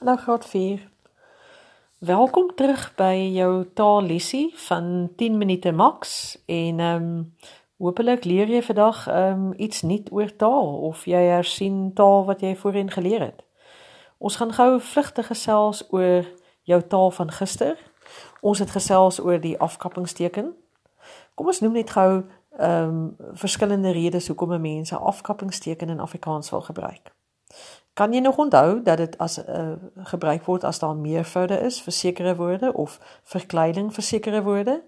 Hallo graad 4. Welkom terug by jou taallesie van 10 minute max en ehm um, hopelik leer jy vandag ehm um, iets nuut oor taal of jy hersien taal wat jy voorheen geleer het. Ons gaan gou vlugtig gesels oor jou taal van gister. Ons het gesels oor die afkappingsteken. Kom ons noem net gou ehm um, verskillende redes hoekom mense afkappingsteken in Afrikaans wil gebruik. Kan jy nog onthou dat dit as uh, gebruik word as daar meervoude is vir sekere woorde of verkleining vir sekere woorde?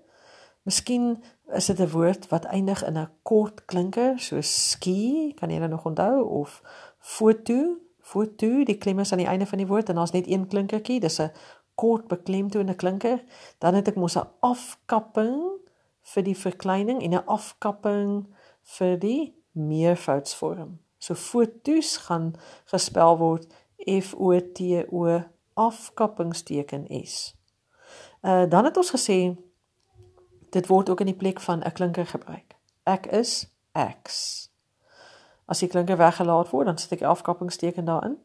Miskien is dit 'n woord wat eindig in 'n kort klinker soos ski, kan jy dit nog onthou of foto, foto, die klem is aan die einde van die woord en daar's net een klinkertjie, dis 'n kort beklemtoonde klinker. Dan het ek mos 'n afkapping vir die verkleining en 'n afkapping vir die meervoudsvorm. So fotos gaan gespel word F O T O afkappingsteken S. Uh dan het ons gesê dit word ook in die plek van 'n klinker gebruik. Ek is X. As die klinker weggelaat word, dan sit ek afkappingsteken daarin.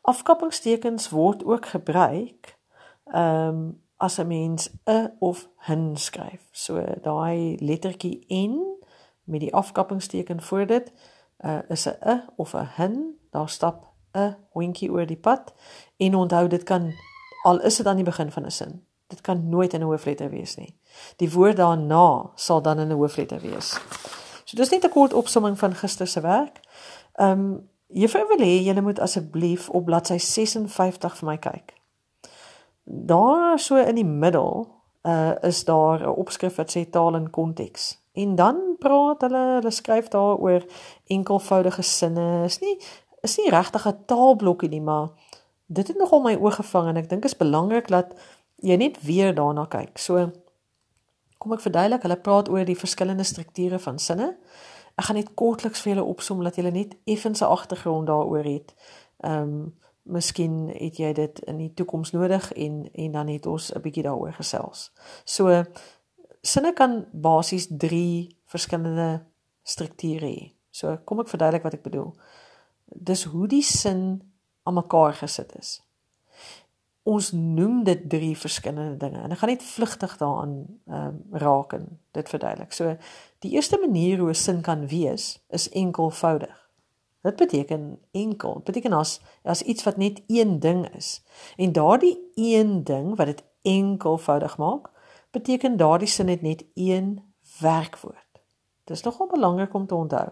Afkappingstekens word ook gebruik ehm um, as 'n mens 'n of 'n skryf. So daai lettertjie N met die afkappingsteken voor dit uh, is 'n 'n of 'n hin, daar stap 'n hondjie oor die pad en onthou dit kan al is dit aan die begin van 'n sin. Dit kan nooit in 'n hoofletter wees nie. Die woord daarna sal dan in 'n hoofletter wees. So dis net 'n kort opsomming van gister se werk. Ehm um, juffrou wil hê julle moet asseblief op bladsy 56 vir my kyk. Daar so in die middel uh is daar 'n opskrif wat sê taal in konteks. En dan praat hulle, hulle skryf daar oor enkelvoudige sinne. Is nie is nie regtig 'n taalblokkie nie, maar dit het nogal my oog gevang en ek dink is belangrik dat jy net weer daarna kyk. So kom ek verduidelik, hulle praat oor die verskillende strukture van sinne. Ek gaan net kortliks vir julle opsom dat julle net effens 'n agtergrond daaroor het. Ehm um, miskien het jy dit in die toekoms nodig en en dan het ons 'n bietjie daaroor gesels. So sinne kan basies 3 verskillende strukture hê. So kom ek verduidelik wat ek bedoel. Dis hoe die sin aan mekaar gesit is. Ons noem dit drie verskillende dinge en ek gaan net vlugtig daaraan ehm um, raak en dit verduidelik. So die eerste manier hoe 'n sin kan wees is enkelvoudig. Dit beteken enkel. Dit beteken as as iets wat net een ding is. En daardie een ding wat dit enkelvoudig maak, beteken daardie sin het net een werkwoord. Dit is nogal belangrik om te onthou.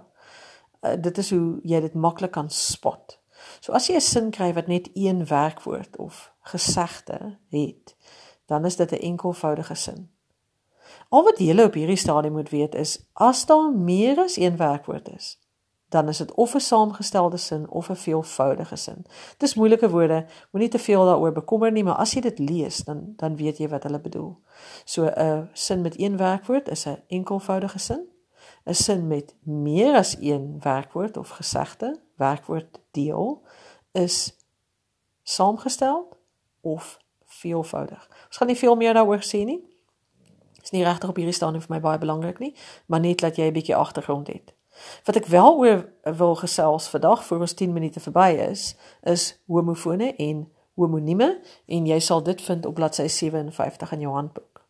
Uh, dit is hoe jy dit maklik kan spot. So as jy 'n sin kry wat net een werkwoord of gesegde het, dan is dit 'n enkelvoudige sin. Al wat jy op hierdie stadium moet weet is as daar meer as een werkwoord is, dan is dit of 'n saamgestelde sin of 'n veelvoudige sin. Dis moeilike woorde, moenie te veel daaroor bekommer nie, maar as jy dit lees, dan dan weet jy wat hulle bedoel. So 'n sin met een werkwoord is 'n enkelvoudige sin. 'n Sin met meer as een werkwoord of gesegde, werkwoord deel is saamgestel of veelvoudig. Ons gaan nie veel meer daaroor sê nie. Is nie regtig op hierdie stadium vir my baie belangrik nie, maar net dat jy 'n bietjie agtergrond het. Wat ek wel oor wil gesels vandag voor ons 10 minute verby is, is homofone en homonieme en jy sal dit vind op bladsy 57 in jou handboek.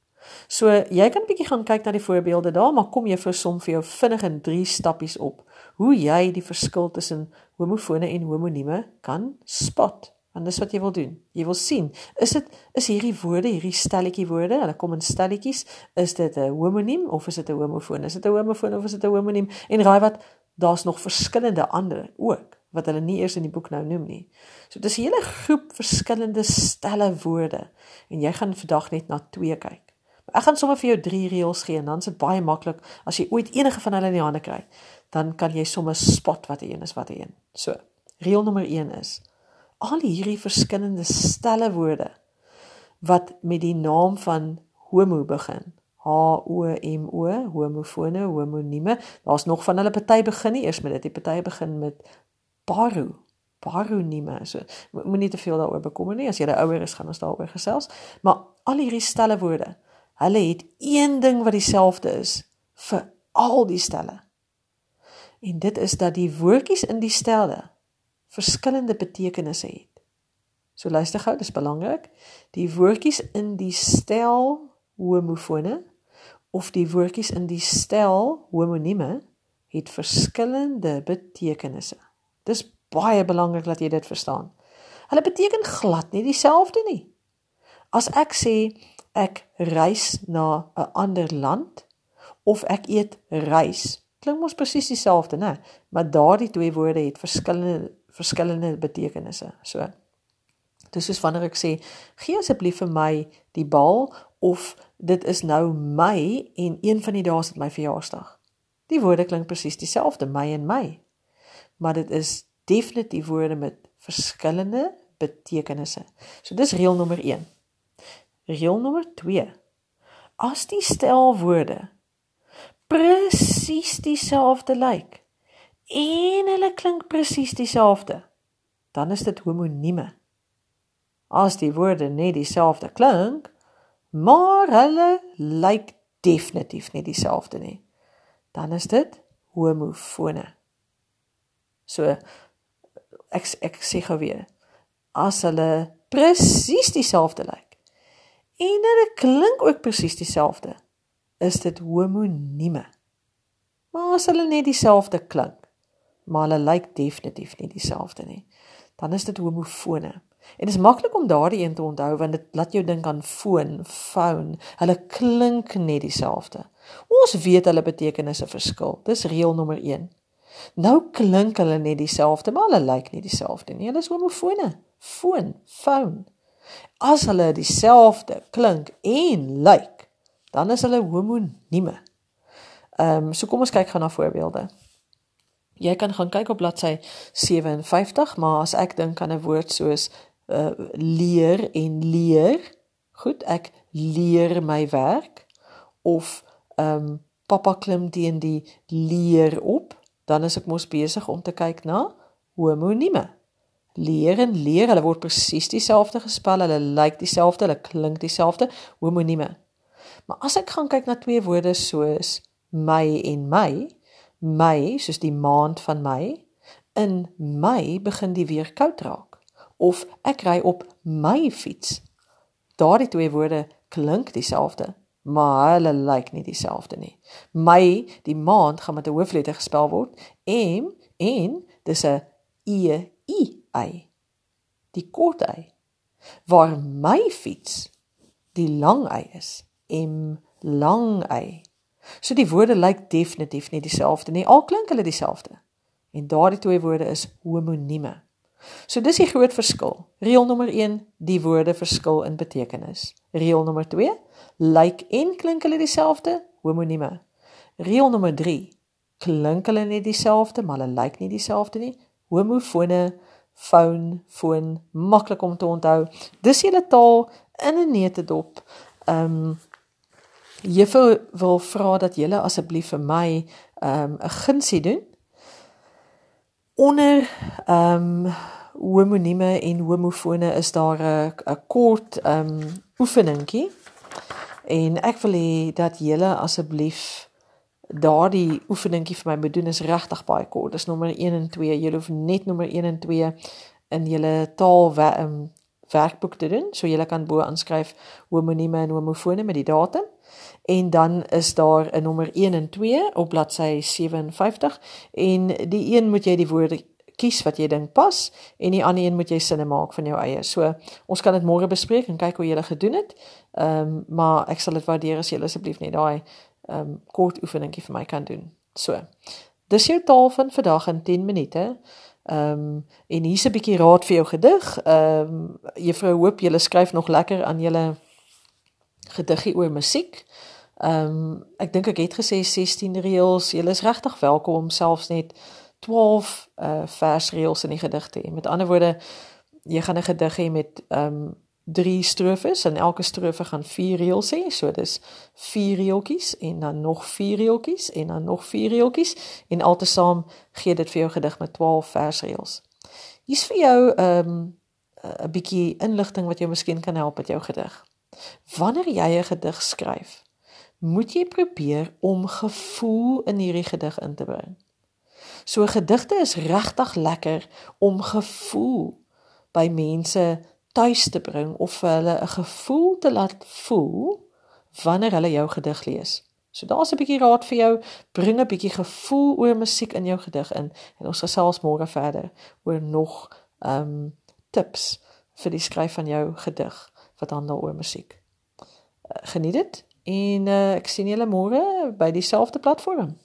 So jy kan 'n bietjie gaan kyk na die voorbeelde daar, maar kom vir som vir jou vinnig in 3 stappies op hoe jy die verskil tussen homofone en homonieme kan spot. Want dis wat jy wil doen. Jy wil sien, is dit is hierdie woorde, hierdie stelletjie woorde, hulle kom in stelletjies, is dit 'n homoniem of is dit 'n homofoon? Is dit 'n homofoon of is dit 'n homoniem? En raai wat, daar's nog verskillende ander ook wat hulle nie eers in die boek nou noem nie. So dis 'n hele groep verskillende stelle woorde en jy gaan vandag net na twee kyk. Ek gaan sommer vir jou drie reëls gee en dan is dit baie maklik as jy ooit enige van hulle in die hande kry, dan kan jy sommer spot wat een is wat een. So, reël nommer 1 is al hierdie verskillende stelle woorde wat met die naam van homo begin. H O M O, homofone, homonieme. Daar's nog van hulle party begin nie eers met dit. Die party begin met paro, paronieme. So moenie te veel daaroor bekommer nie. As jy ouer is, gaan ons daaroor gesels. Maar al hierdie stelle woorde, hulle het een ding wat dieselfde is vir al die stelle. En dit is dat die woordjies in die stelle verskillende betekenisse het. So luister gou, dis belangrik. Die woordjies in die stel homofone of die woordjies in die stel homonieme het verskillende betekenisse. Dis baie belangrik dat jy dit verstaan. Hulle beteken glad nie dieselfde nie. As ek sê ek reis na 'n ander land of ek eet rys, klink mos presies dieselfde, né? Maar daardie twee woorde het verskillende verskillende betekenisse. So. Dis soos wanneer ek sê, "Gee asseblief vir my die bal" of "Dit is nou my en een van die dae is dit my verjaarsdag." Die woorde klink presies dieselfde, my en my. Maar dit is definitief woorde met verskillende betekenisse. So dis reël nommer 1. Reël nommer 2. As die stelwoorde presies dieselfde lyk en hulle klink presies dieselfde, dan is dit homonieme. As die woorde net dieselfde klink, maar hulle lyk definitief nie dieselfde nie, dan is dit homofone. So ek ek sê gou weer as hulle presies dieselfde lyk en hulle klink ook presies dieselfde is dit homonieme maar as hulle net dieselfde klink maar hulle lyk definitief nie dieselfde nie dan is dit homofone en dit is maklik om daardie een te onthou want dit laat jou dink aan foon phone hulle klink net dieselfde ons weet hulle betekenisse verskil dis reël nommer 1 Nou klink hulle net dieselfde, maar hulle lyk nie dieselfde nie. Hulle is homofone. Foon, phone. As hulle dieselfde klink en lyk, dan is hulle homonieme. Ehm um, so kom ons kyk gou na voorbeelde. Jy kan gaan kyk op bladsy 57, maar as ek dink aan 'n woord soos uh leer en leer, goed, ek leer my werk of ehm um, pappa klim teen die leer op dan is ek mos besig om te kyk na homonieme. Leer en leer, hulle word presies dieselfde gespel, hulle lyk dieselfde, hulle klink dieselfde, homonieme. Maar as ek gaan kyk na twee woorde soos my en my, my soos die maand van my, in my begin die weer koud raak of ek ry op my fiets. Daardie twee woorde klink dieselfde, maar hulle lyk nie dieselfde nie. My, die maand gaan met 'n hoofletter gespel word. M en dis 'n E I I. Die kort y. Waar my fiets die lang y is. M lang y. So die woorde lyk definitief nie dieselfde nie. Al klink hulle dieselfde. En daardie twee woorde is homonieme. So dis die groot verskil. Reël nommer 1, die woorde verskil in betekenis. Reël nommer 2, lyk en klink hulle dieselfde? Homonieme. Reël nommer 3, klink hulle net dieselfde, maar hulle lyk nie dieselfde nie? Homofone, foon, foon, maklik om te onthou. Dis julle taal in 'n neutedop. Ehm um, Juffrou wil vra dat julle asseblief vir my ehm um, 'n gunsie doen onder ehm um, homonieme en homofone is daar 'n 'n kort ehm um, oefeningkie. En ek wil hê dat julle asseblief daardie oefeningkie vir my moet doen is regtig baie kort. Dis nommer 1 en 2. Julle hoef net nommer 1 en 2 in julle taal um, werkboek te doen. So julle kan bo aanskryf homonieme en homofone met die datum en dan is daar 'n nommer 1 en 2 op bladsy 57 en die een moet jy die woorde kies wat jy dink pas en die ander een moet jy sinne maak van jou eie. So ons kan dit môre bespreek en kyk hoe jy dit gedoen het. Ehm um, maar ek sal dit waardeer as jy asseblief net daai ehm um, kort oefeningkie vir my kan doen. So. Dis jou taal van vandag in 10 minute. Ehm um, en hier's 'n bietjie raad vir jou gedig. Ehm um, juffrou hoop jy skryf nog lekker aan julle gediggie oor musiek. Ehm um, ek dink ek het gesê 16 reëls. Jy is regtig welkom om selfs net 12 uh versreëls in die gedig te hê. Met ander woorde, jy gaan 'n gedig hê met ehm um, drie strofes en elke strofe gaan vier reëls hê. So dis vier reeltjies en dan nog vier reeltjies en dan nog vier reeltjies en altesaam gee dit vir jou gedig met 12 versreëls. Hier's vir jou ehm um, 'n bietjie inligting wat jou miskien kan help met jou gedig. Wanneer jy 'n gedig skryf, moet jy probeer om gevoel in hierdie gedig in te bring. So gedigte is regtig lekker om gevoel by mense tuis te bring of vir hulle 'n gevoel te laat voel wanneer hulle jou gedig lees. So daar's 'n bietjie raad vir jou, bring 'n bietjie gevoel oor musiek in jou gedig in en ons gesels môre verder oor nog ehm um, tips vir die skryf van jou gedig wat handel oor musiek. Uh, geniet dit en uh, ek sien julle môre by dieselfde platform.